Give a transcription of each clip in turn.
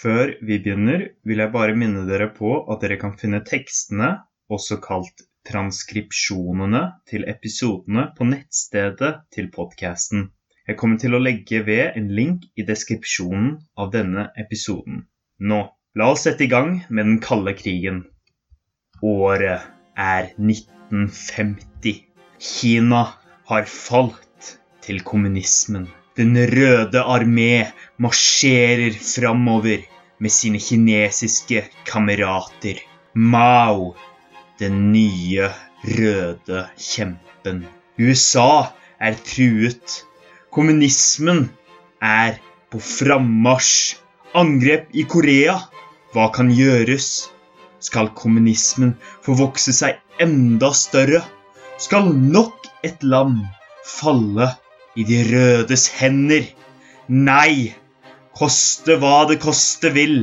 Før vi begynner, vil jeg bare minne dere på at dere kan finne tekstene, også kalt transkripsjonene til episodene, på nettstedet til podkasten. Jeg kommer til å legge ved en link i deskripsjonen av denne episoden. Nå, la oss sette i gang med den kalde krigen. Året er 1950. Kina har falt til kommunismen. Den røde armé marsjerer framover med sine kinesiske kamerater. Mao, den nye røde kjempen. USA er truet. Kommunismen er på frammarsj. Angrep i Korea. Hva kan gjøres? Skal kommunismen få vokse seg enda større? Skal nok et land falle i de rødes hender. Nei, koste hva det koste vil.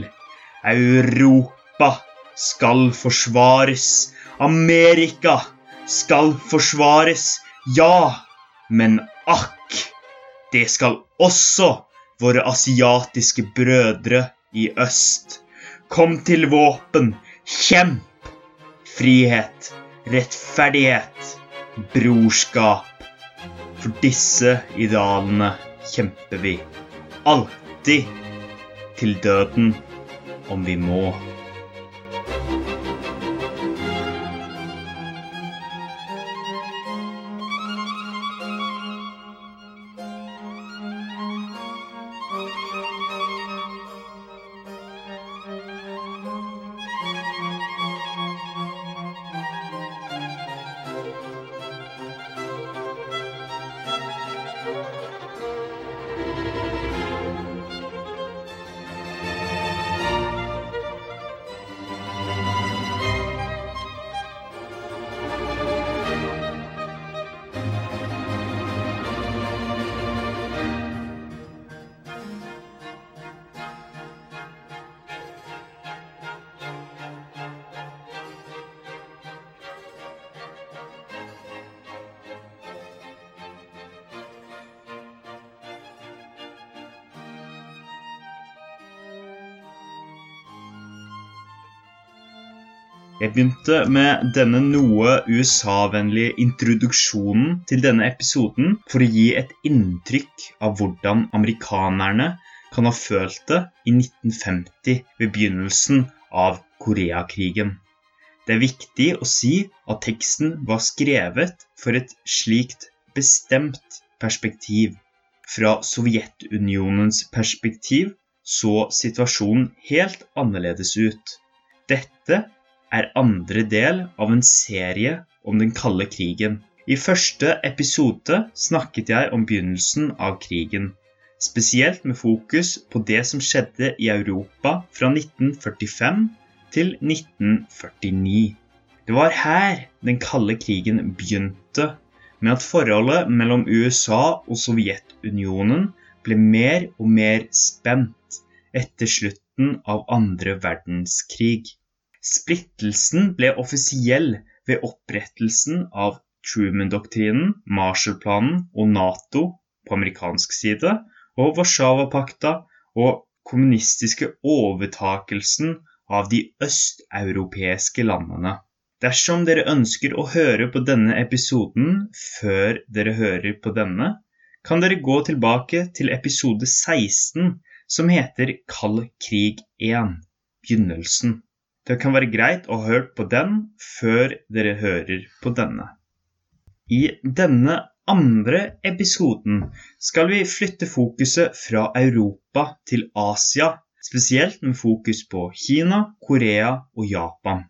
Europa skal forsvares. Amerika skal forsvares. Ja, men akk, det skal også våre asiatiske brødre i øst. Kom til våpen. Kjemp! Frihet, rettferdighet, brorskap. For disse idealene kjemper vi alltid til døden om vi må. Jeg begynte med denne noe USA-vennlige introduksjonen til denne episoden for å gi et inntrykk av hvordan amerikanerne kan ha følt det i 1950 ved begynnelsen av Koreakrigen. Det er viktig å si at teksten var skrevet for et slikt bestemt perspektiv. Fra Sovjetunionens perspektiv så situasjonen helt annerledes ut. Dette er andre del av en serie om den kalde krigen. I første episode snakket jeg om begynnelsen av krigen, spesielt med fokus på det som skjedde i Europa fra 1945 til 1949. Det var her den kalde krigen begynte, med at forholdet mellom USA og Sovjetunionen ble mer og mer spent etter slutten av andre verdenskrig. Splittelsen ble offisiell ved opprettelsen av Truman-doktrinen, Marshall-planen og Nato på amerikansk side, og Warszawapakta og kommunistiske overtakelsen av de østeuropeiske landene. Dersom dere ønsker å høre på denne episoden før dere hører på denne, kan dere gå tilbake til episode 16, som heter Kald krig 1 begynnelsen. Det kan være greit å ha hørt på den før dere hører på denne. I denne andre episoden skal vi flytte fokuset fra Europa til Asia, spesielt med fokus på Kina, Korea og Japan.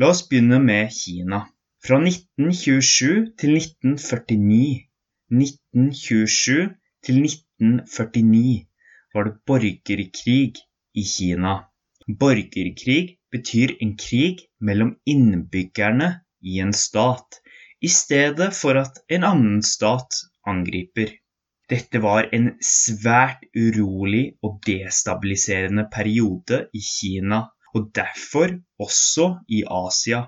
La oss begynne med Kina. Fra 1927 til 1949 1927 til 1949 var det borgerkrig i Kina. Borgerkrig betyr en krig mellom innbyggerne i en stat, i stedet for at en annen stat angriper. Dette var en svært urolig og destabiliserende periode i Kina, og derfor også i Asia.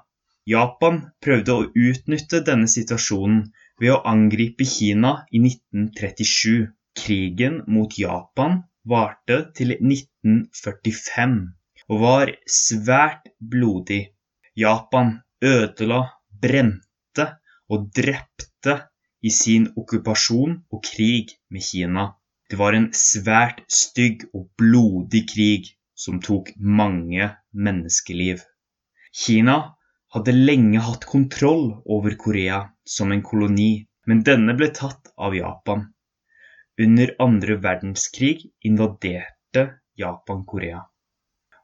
Japan prøvde å utnytte denne situasjonen ved å angripe Kina i 1937. Krigen mot Japan varte til 1945 og var svært blodig. Japan ødela, brente og drepte i sin okkupasjon og krig med Kina. Det var en svært stygg og blodig krig som tok mange menneskeliv. Kina hadde lenge hatt kontroll over Korea som en koloni, men denne ble tatt av Japan. Under andre verdenskrig invaderte Japan Korea.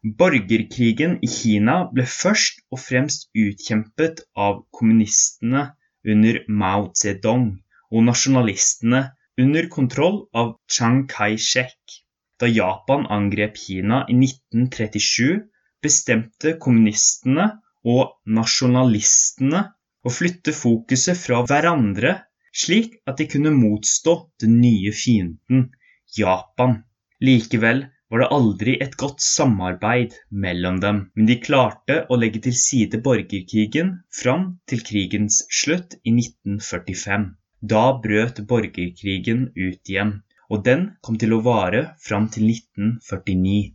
Borgerkrigen i Kina ble først og fremst utkjempet av kommunistene under Mao Zedong og nasjonalistene under kontroll av Chiang Kai-shek. Da Japan angrep Kina i 1937, bestemte kommunistene og nasjonalistene å flytte fokuset fra hverandre slik at de kunne motstå den nye fienden, Japan. Likevel var det aldri et godt samarbeid mellom dem, men de klarte å legge til side borgerkrigen fram til krigens slutt i 1945. Da brøt borgerkrigen ut igjen, og den kom til å vare fram til 1949.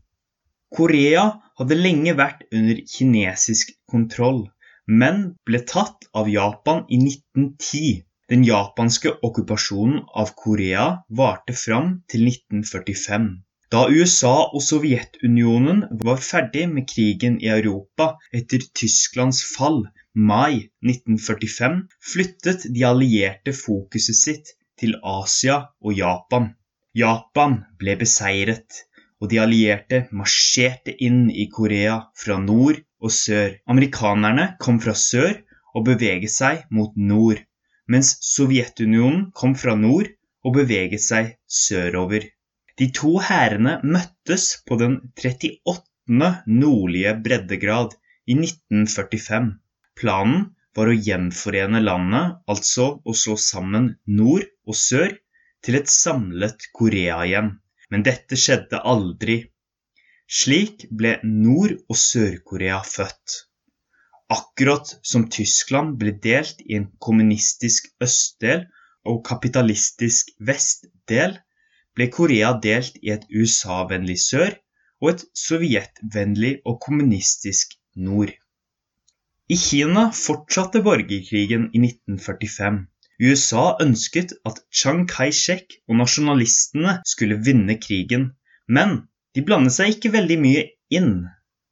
Korea hadde lenge vært under kinesisk kontroll, men ble tatt av Japan i 1910 den japanske okkupasjonen av Korea varte fram til 1945. Da USA og Sovjetunionen var ferdig med krigen i Europa etter Tysklands fall mai 1945, flyttet de allierte fokuset sitt til Asia og Japan. Japan ble beseiret, og de allierte marsjerte inn i Korea fra nord og sør. Amerikanerne kom fra sør og beveget seg mot nord mens Sovjetunionen kom fra nord og beveget seg sørover. De to hærene møttes på den 38. nordlige breddegrad i 1945. Planen var å gjenforene landet, altså å slå sammen nord og sør til et samlet Korea igjen. Men dette skjedde aldri. Slik ble Nord- og Sør-Korea født. Akkurat som Tyskland ble delt i en kommunistisk østdel og kapitalistisk vestdel, ble Korea delt i et USA-vennlig sør og et sovjetvennlig og kommunistisk nord. I Kina fortsatte borgerkrigen i 1945. USA ønsket at Chiang Kai-shek og nasjonalistene skulle vinne krigen, men de blandet seg ikke veldig mye inn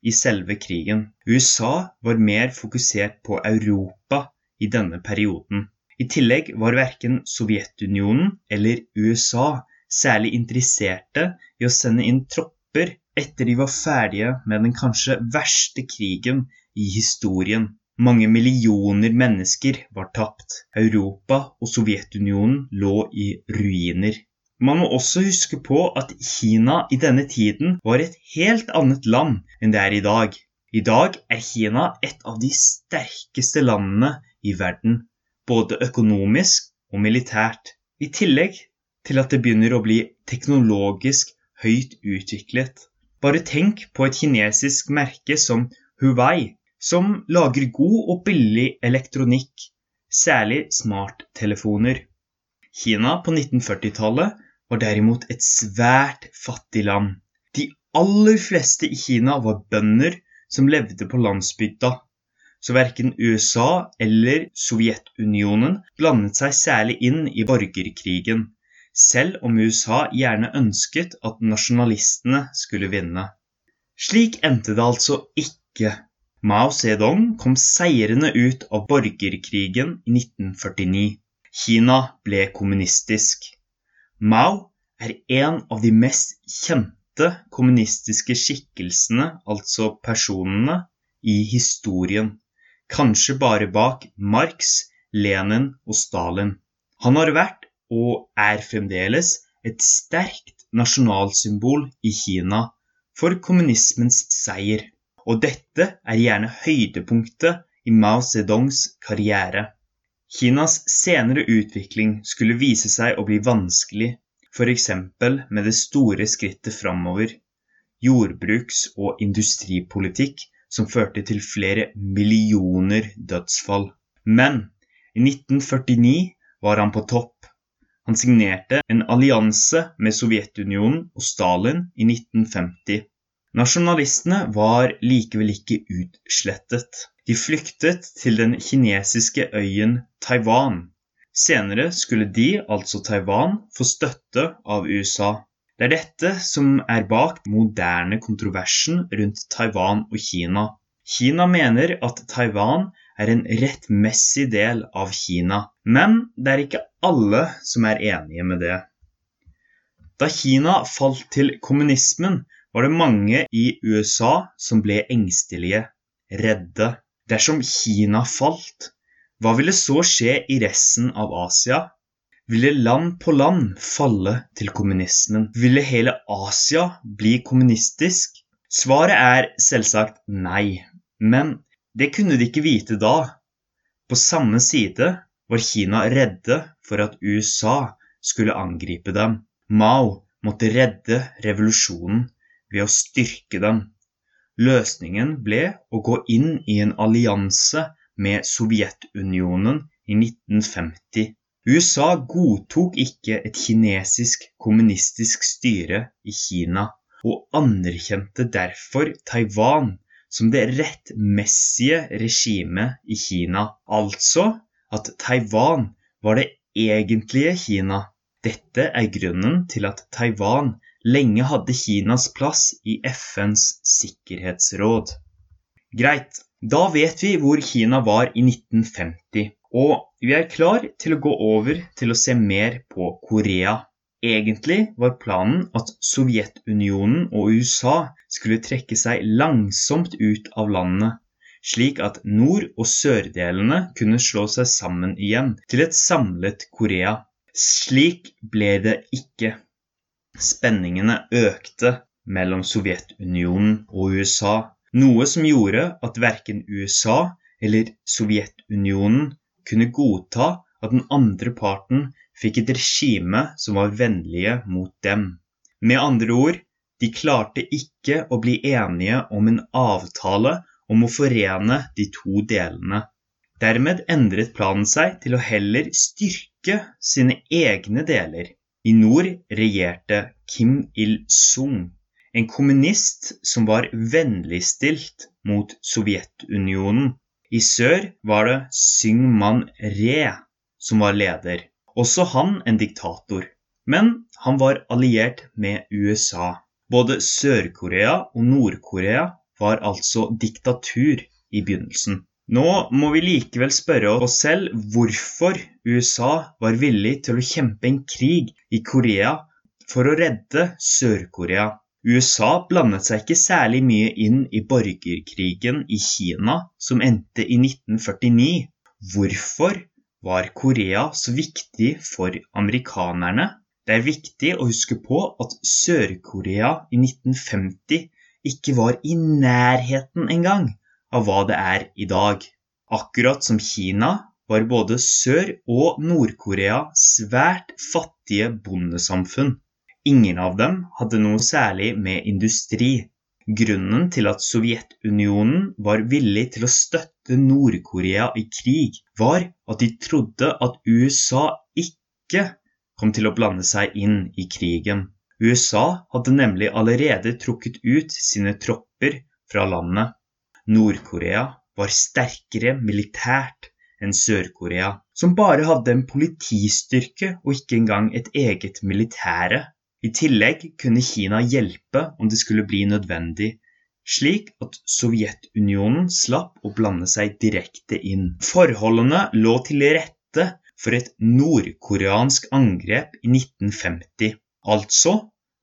i selve krigen. USA var mer fokusert på Europa i denne perioden. I tillegg var verken Sovjetunionen eller USA særlig interesserte i å sende inn tropper etter de var ferdige med den kanskje verste krigen i historien. Mange millioner mennesker var tapt. Europa og Sovjetunionen lå i ruiner. Man må også huske på at Kina i denne tiden var et helt annet land enn det er i dag. I dag er Kina et av de sterkeste landene i verden, både økonomisk og militært. I tillegg til at det begynner å bli teknologisk høyt utviklet. Bare tenk på et kinesisk merke som Huwei, som lager god og billig elektronikk, særlig smarttelefoner. Kina på 1940-tallet var derimot et svært fattig land. De aller fleste i Kina var bønder som levde på landsbygda, så verken USA eller Sovjetunionen blandet seg særlig inn i borgerkrigen, selv om USA gjerne ønsket at nasjonalistene skulle vinne. Slik endte det altså ikke. Mao Zedong kom seirende ut av borgerkrigen i 1949. Kina ble kommunistisk. Mao er en av de mest kjente kommunistiske skikkelsene, altså personene, i historien. Kanskje bare bak Marx, Lenin og Stalin. Han har vært, og er fremdeles, et sterkt nasjonalsymbol i Kina for kommunismens seier. Og dette er gjerne høydepunktet i Mao Zedongs karriere. Kinas senere utvikling skulle vise seg å bli vanskelig, f.eks. med det store skrittet framover, jordbruks- og industripolitikk som førte til flere millioner dødsfall. Men i 1949 var han på topp. Han signerte en allianse med Sovjetunionen og Stalin i 1950. Nasjonalistene var likevel ikke utslettet. De flyktet til den kinesiske øyen Taiwan. Senere skulle de, altså Taiwan, få støtte av USA. Det er dette som er bak moderne kontroversen rundt Taiwan og Kina. Kina mener at Taiwan er en rettmessig del av Kina, men det er ikke alle som er enige med det. Da Kina falt til kommunismen, var det mange i USA som ble engstelige, redde. Dersom Kina falt, hva ville så skje i resten av Asia? ville land på land falle til kommunismen. Ville hele Asia bli kommunistisk? Svaret er selvsagt nei, men det kunne de ikke vite da. På samme side var Kina redde for at USA skulle angripe dem. Mao måtte redde revolusjonen ved å styrke dem. Løsningen ble å gå inn i en allianse med Sovjetunionen i 1950. USA godtok ikke et kinesisk kommunistisk styre i Kina, og anerkjente derfor Taiwan som det rettmessige regimet i Kina, altså at Taiwan var det egentlige Kina. Dette er grunnen til at Taiwan lenge hadde Kinas plass i FNs sikkerhetsråd. Greit, da vet vi hvor Kina var i 1950. Og vi er klar til å gå over til å se mer på Korea. Egentlig var planen at Sovjetunionen og USA skulle trekke seg langsomt ut av landet, slik at nord- og sørdelene kunne slå seg sammen igjen til et samlet Korea. Slik ble det ikke. Spenningene økte mellom Sovjetunionen og USA, noe som gjorde at verken USA eller Sovjetunionen kunne godta at den andre parten fikk et regime som var vennlige mot dem. Med andre ord, de klarte ikke å bli enige om en avtale om å forene de to delene. Dermed endret planen seg til å heller styrke sine egne deler. I nord regjerte Kim Il-sung, en kommunist som var vennligstilt mot Sovjetunionen. I sør var det Syngman Re som var leder, også han en diktator. Men han var alliert med USA. Både Sør-Korea og Nord-Korea var altså diktatur i begynnelsen. Nå må vi likevel spørre oss selv hvorfor USA var villig til å kjempe en krig i Korea for å redde Sør-Korea. USA blandet seg ikke særlig mye inn i borgerkrigen i Kina som endte i 1949. Hvorfor var Korea så viktig for amerikanerne? Det er viktig å huske på at Sør-Korea i 1950 ikke var i nærheten engang av hva det er i dag. Akkurat som Kina var både Sør- og Nord-Korea svært fattige bondesamfunn. Ingen av dem hadde noe særlig med industri. Grunnen til at Sovjetunionen var villig til å støtte Nord-Korea i krig, var at de trodde at USA ikke kom til å blande seg inn i krigen. USA hadde nemlig allerede trukket ut sine tropper fra landet. Nord-Korea var sterkere militært enn Sør-Korea, som bare hadde en politistyrke og ikke engang et eget militære. I tillegg kunne Kina hjelpe om det skulle bli nødvendig, slik at Sovjetunionen slapp å blande seg direkte inn. Forholdene lå til rette for et nordkoreansk angrep i 1950. Altså,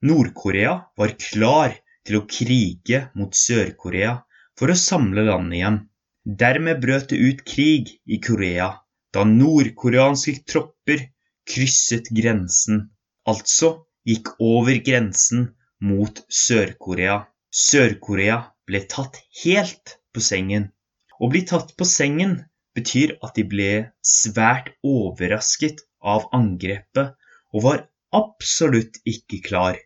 Nord-Korea var klar til å krige mot Sør-Korea for å samle landet igjen. Dermed brøt det ut krig i Korea da nordkoreanske tropper krysset grensen. Altså gikk over grensen mot Sør-Korea. Sør-Korea ble tatt helt på sengen. Å bli tatt på sengen betyr at de ble svært overrasket av angrepet og var absolutt ikke klar.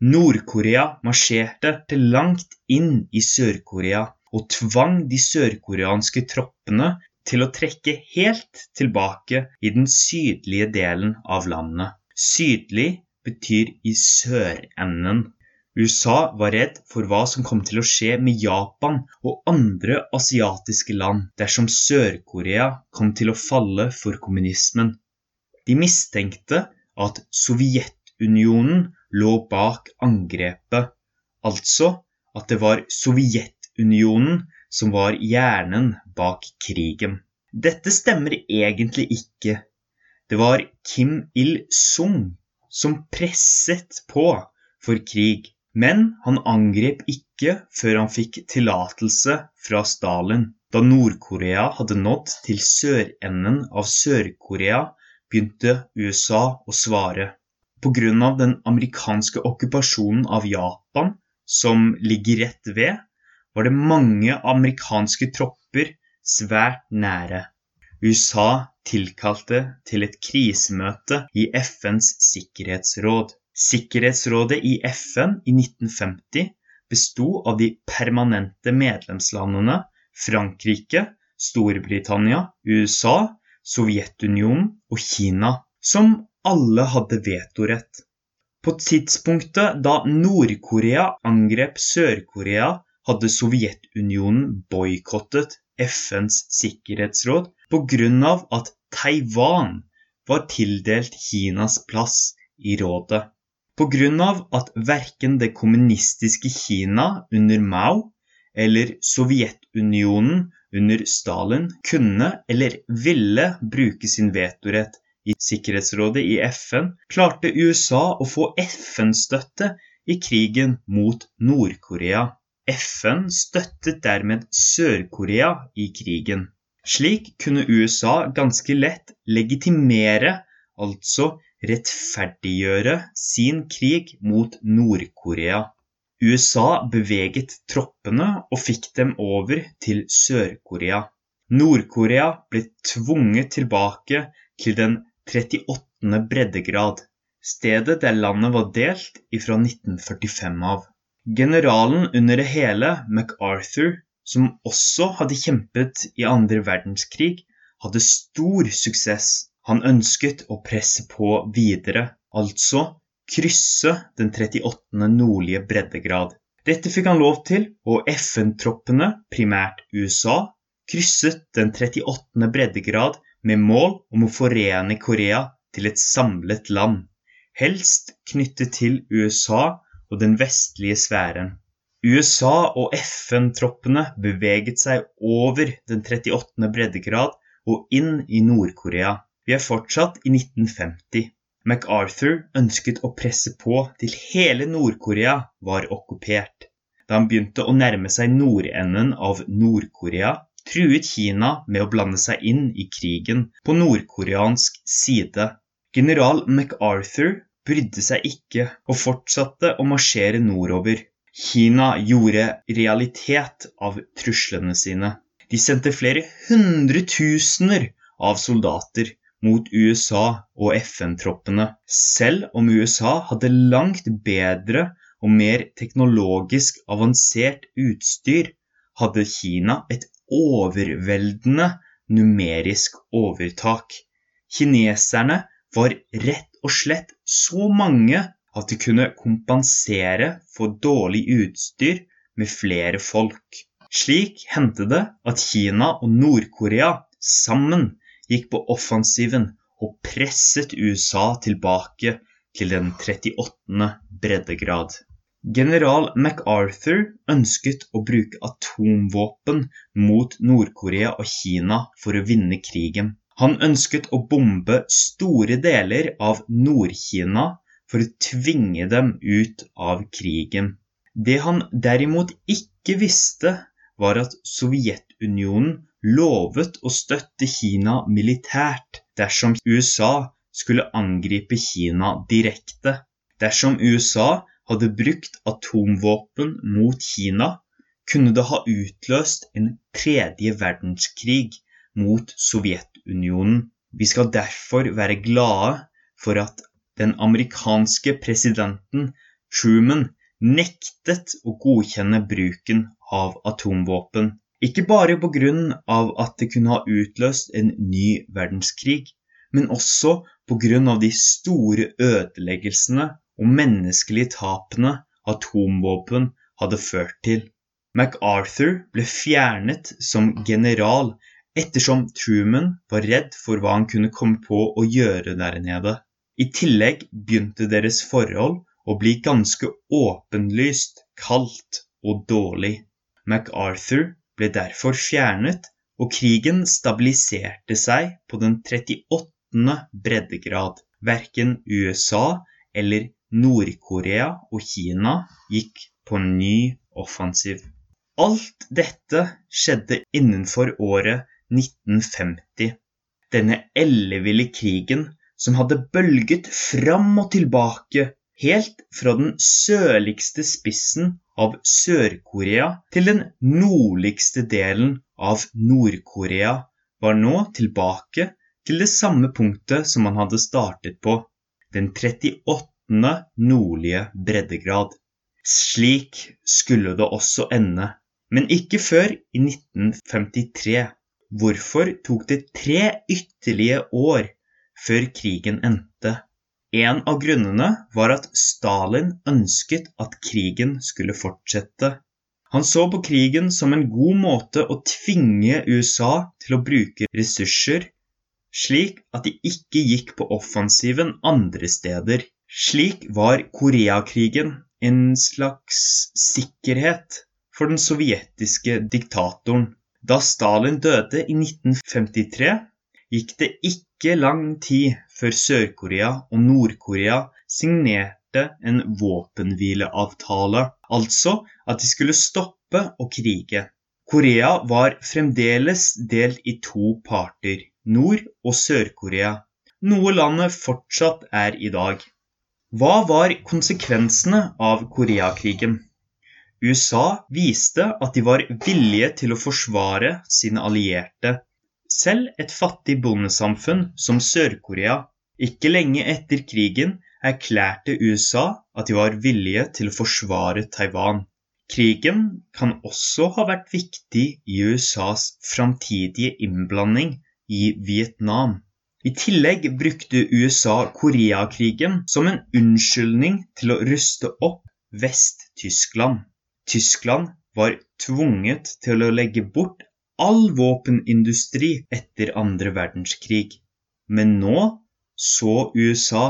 Nord-Korea marsjerte til langt inn i Sør-Korea og tvang de sørkoreanske troppene til å trekke helt tilbake i den sydlige delen av landet. Sydlig betyr i sørenden. USA var redd for hva som kom til å skje med Japan og andre asiatiske land dersom Sør-Korea kom til å falle for kommunismen. De mistenkte at Sovjetunionen lå bak angrepet, altså at det var Sovjetunionen som var hjernen bak krigen. Dette stemmer egentlig ikke. Det var Kim Il-sung som presset på for krig, men han angrep ikke før han fikk tillatelse fra Stalin. Da Nord-Korea hadde nådd til sørenden av Sør-Korea, begynte USA å svare. Pga. den amerikanske okkupasjonen av Japan, som ligger rett ved, var det mange amerikanske tropper svært nære. USA tilkalte til et krisemøte i FNs sikkerhetsråd. Sikkerhetsrådet i FN i 1950 besto av de permanente medlemslandene Frankrike, Storbritannia, USA, Sovjetunionen og Kina, som alle hadde vetorett. På tidspunktet da Nord-Korea angrep Sør-Korea hadde Sovjetunionen boikottet FNs sikkerhetsråd pga. at Taiwan var tildelt Kinas plass i rådet. Pga. at verken det kommunistiske Kina under Mao eller Sovjetunionen under Stalin kunne eller ville bruke sin vetorett i Sikkerhetsrådet i FN, klarte USA å få FN-støtte i krigen mot Nord-Korea. FN støttet dermed Sør-Korea i krigen. Slik kunne USA ganske lett legitimere, altså rettferdiggjøre, sin krig mot Nord-Korea. USA beveget troppene og fikk dem over til Sør-Korea. Nord-Korea ble tvunget tilbake til den 38. breddegrad, stedet der landet var delt ifra 1945 av. Generalen under det hele, MacArthur, som også hadde kjempet i andre verdenskrig, hadde stor suksess. Han ønsket å presse på videre, altså krysse den 38. nordlige breddegrad. Dette fikk han lov til, og FN-troppene, primært USA, krysset den 38. breddegrad med mål om å forene Korea til et samlet land, helst knyttet til USA og den vestlige sfæren. USA og FN-troppene beveget seg over den 38. breddegrad og inn i Nord-Korea. Vi er fortsatt i 1950. MacArthur ønsket å presse på til hele Nord-Korea var okkupert. Da han begynte å nærme seg nordenden av Nord-Korea, truet Kina med å blande seg inn i krigen på nordkoreansk side. General MacArthur brydde seg ikke og fortsatte å marsjere nordover. Kina gjorde realitet av truslene sine. De sendte flere hundretusener av soldater mot USA og FN-troppene, selv om USA hadde langt bedre og mer teknologisk avansert utstyr, hadde Kina et overveldende numerisk overtak. Kineserne var rett og slett så mange at de kunne kompensere for dårlig utstyr med flere folk. Slik hendte det at Kina og Nord-Korea sammen gikk på offensiven og presset USA tilbake til den 38. breddegrad. General MacArthur ønsket å bruke atomvåpen mot Nord-Korea og Kina for å vinne krigen. Han ønsket å bombe store deler av Nord-Kina for å tvinge dem ut av krigen. Det han derimot ikke visste, var at Sovjetunionen lovet å støtte Kina militært dersom USA skulle angripe Kina direkte. Dersom USA hadde brukt atomvåpen mot Kina, kunne det ha utløst en tredje verdenskrig mot Sovjetunionen. Vi skal derfor være glade for at den amerikanske presidenten Truman nektet å godkjenne bruken av atomvåpen. Ikke bare på grunn av at det kunne ha utløst en ny verdenskrig, men også på grunn av de store ødeleggelsene og menneskelige tapene atomvåpen hadde ført til. MacArthur ble fjernet som general ettersom Truman var redd for hva han kunne komme på å gjøre der nede. I tillegg begynte deres forhold å bli ganske åpenlyst kaldt og dårlig. MacArthur ble derfor fjernet, og krigen stabiliserte seg på den 38. breddegrad. Verken USA eller Nord-Korea og Kina gikk på en ny offensiv. Alt dette skjedde innenfor året 1950. Denne elleville krigen som hadde bølget fram og tilbake helt fra den sørligste spissen av Sør-Korea til den nordligste delen av Nord-Korea, var nå tilbake til det samme punktet som man hadde startet på, den 38. nordlige breddegrad. Slik skulle det også ende, men ikke før i 1953. Hvorfor tok det tre ytterligere år før krigen endte? En av grunnene var at Stalin ønsket at krigen skulle fortsette. Han så på krigen som en god måte å tvinge USA til å bruke ressurser, slik at de ikke gikk på offensiven andre steder. Slik var Koreakrigen en slags sikkerhet for den sovjetiske diktatoren. Da Stalin døde i 1953, gikk det ikke lang tid før Sør-Korea og Nord-Korea signerte en våpenhvileavtale, altså at de skulle stoppe å krige. Korea var fremdeles delt i to parter, Nord- og Sør-Korea, noe landet fortsatt er i dag. Hva var konsekvensene av Koreakrigen? USA viste at de var villige til å forsvare sine allierte selv et fattig bondesamfunn som Sør-Korea ikke lenge etter krigen erklærte USA at de var villige til å forsvare Taiwan. Krigen kan også ha vært viktig i USAs framtidige innblanding i Vietnam. I tillegg brukte USA Koreakrigen som en unnskyldning til å ruste opp Vest-Tyskland. Tyskland var tvunget til å legge bort all våpenindustri etter andre verdenskrig. Men nå så USA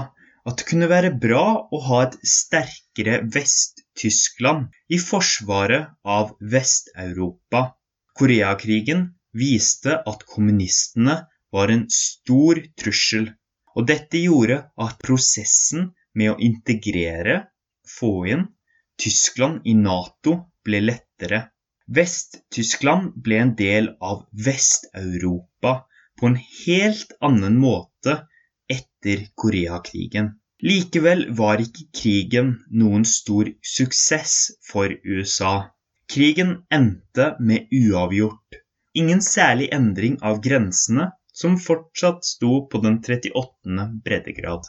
at det kunne være bra å ha et sterkere Vest-Tyskland i forsvaret av Vest-Europa. Koreakrigen viste at kommunistene var en stor trussel, og dette gjorde at prosessen med å integrere, få inn, Tyskland i Nato ble lettere. Vest-Tyskland ble en del av Vest-Europa på en helt annen måte etter Koreakrigen. Likevel var ikke krigen noen stor suksess for USA. Krigen endte med uavgjort. Ingen særlig endring av grensene, som fortsatt sto på den 38. breddegrad.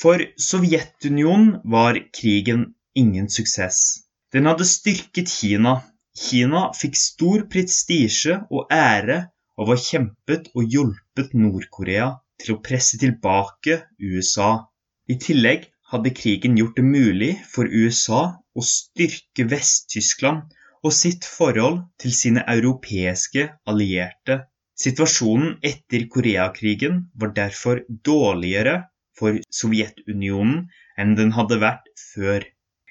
For Sovjetunionen var krigen ingen suksess. Den hadde styrket Kina, Kina fikk stor prestisje og ære av å ha kjempet og hjulpet Nord-Korea til å presse tilbake USA. I tillegg hadde krigen gjort det mulig for USA å styrke Vest-Tyskland og sitt forhold til sine europeiske allierte. Situasjonen etter Koreakrigen var derfor dårligere for Sovjetunionen enn den hadde vært før.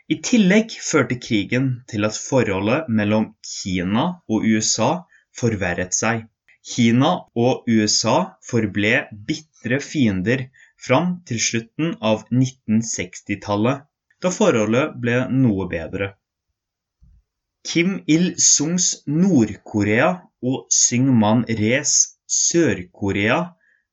I tillegg førte krigen til at forholdet mellom Kina og USA forverret seg. Kina og USA forble bitre fiender fram til slutten av 1960-tallet, da forholdet ble noe bedre. Kim Il-sungs Nord-Korea og Syngman Res Sør-Korea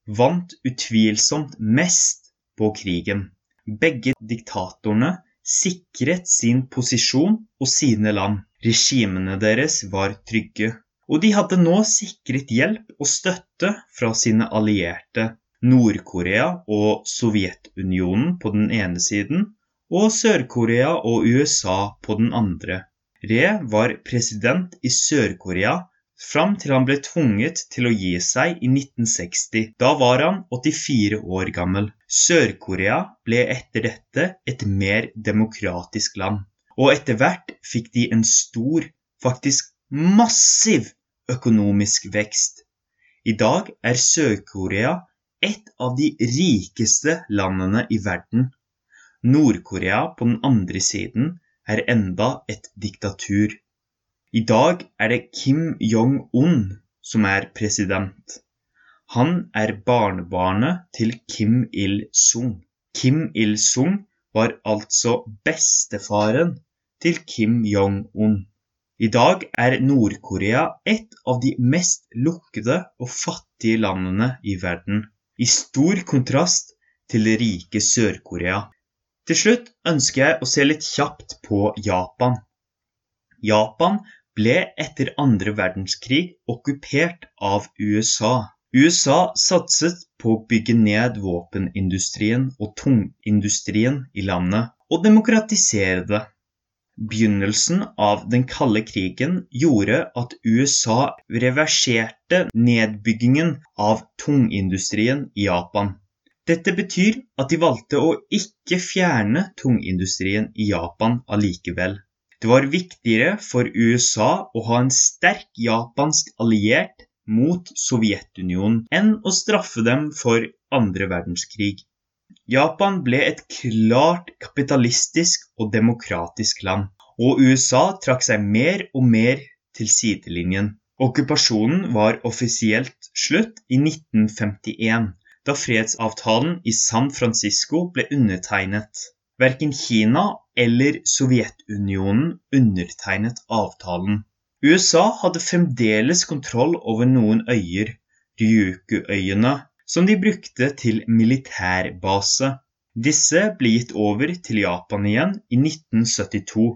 vant utvilsomt mest på krigen. Begge diktatorene sikret sin posisjon og sine land. Regimene deres var trygge, og de hadde nå sikret hjelp og støtte fra sine allierte, Nord-Korea og Sovjetunionen på den ene siden, og Sør-Korea og USA på den andre. Re var president i Sør-Korea fram til han ble tvunget til å gi seg i 1960. Da var han 84 år gammel. Sør-Korea ble etter dette et mer demokratisk land. Og etter hvert fikk de en stor, faktisk massiv, økonomisk vekst. I dag er Sør-Korea et av de rikeste landene i verden. Nord-Korea på den andre siden er enda et diktatur. I dag er det Kim Jong-un som er president. Han er barnebarnet til Kim Il-sung. Kim Il-sung var altså bestefaren til Kim Jong-un. I dag er Nord-Korea et av de mest lukkede og fattige landene i verden, i stor kontrast til det rike Sør-Korea. Til slutt ønsker jeg å se litt kjapt på Japan. Japan ble etter andre verdenskrig okkupert av USA. USA satset på å bygge ned våpenindustrien og tungindustrien i landet, og demokratisere det. Begynnelsen av den kalde krigen gjorde at USA reverserte nedbyggingen av tungindustrien i Japan. Dette betyr at de valgte å ikke fjerne tungindustrien i Japan allikevel. Det var viktigere for USA å ha en sterk japansk alliert mot Sovjetunionen enn å straffe dem for andre verdenskrig. Japan ble et klart kapitalistisk og demokratisk land, og USA trakk seg mer og mer til sidelinjen. Okkupasjonen var offisielt slutt i 1951, da fredsavtalen i San Francisco ble undertegnet. Verken Kina eller Sovjetunionen undertegnet avtalen. USA hadde fremdeles kontroll over noen øyer, Ryuku-øyene, som de brukte til militærbase. Disse ble gitt over til Japan igjen i 1972.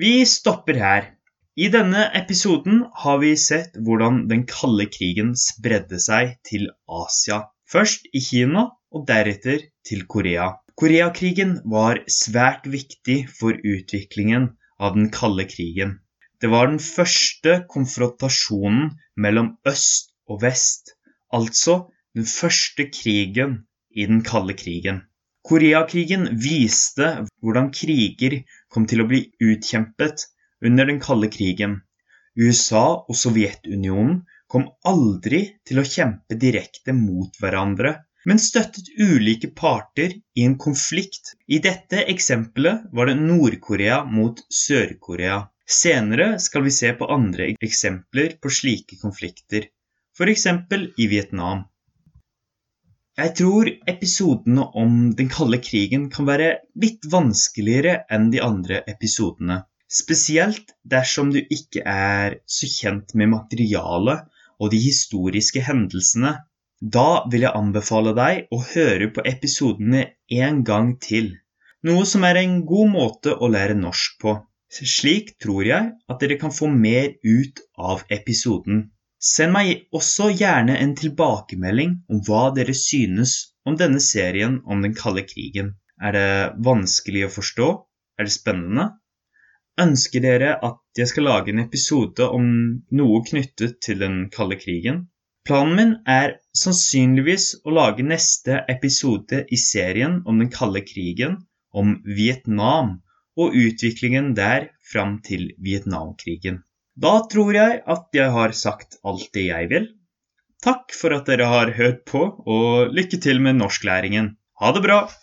Vi stopper her. I denne episoden har vi sett hvordan den kalde krigen spredde seg til Asia. Først i Kina og deretter til Korea. Koreakrigen var svært viktig for utviklingen av den kalde krigen. Det var den første konfrontasjonen mellom øst og vest, altså den første krigen i den kalde krigen. Koreakrigen viste hvordan kriger kom til å bli utkjempet under den kalde krigen. USA og Sovjetunionen kom aldri til å kjempe direkte mot hverandre men støttet ulike parter i en konflikt. I dette eksempelet var det Nord-Korea mot Sør-Korea. Senere skal vi se på andre eksempler på slike konflikter, f.eks. i Vietnam. Jeg tror episodene om den kalde krigen kan være litt vanskeligere enn de andre episodene. Spesielt dersom du ikke er så kjent med materialet og de historiske hendelsene da vil jeg anbefale deg å høre på episodene en gang til, noe som er en god måte å lære norsk på. Slik tror jeg at dere kan få mer ut av episoden. Send meg også gjerne en tilbakemelding om hva dere synes om denne serien om den kalde krigen. Er det vanskelig å forstå? Er det spennende? Ønsker dere at jeg skal lage en episode om noe knyttet til den kalde krigen? Planen min er sannsynligvis å lage neste episode i serien om den kalde krigen, om Vietnam og utviklingen der fram til Vietnamkrigen. Da tror jeg at jeg har sagt alt det jeg vil. Takk for at dere har hørt på, og lykke til med norsklæringen. Ha det bra!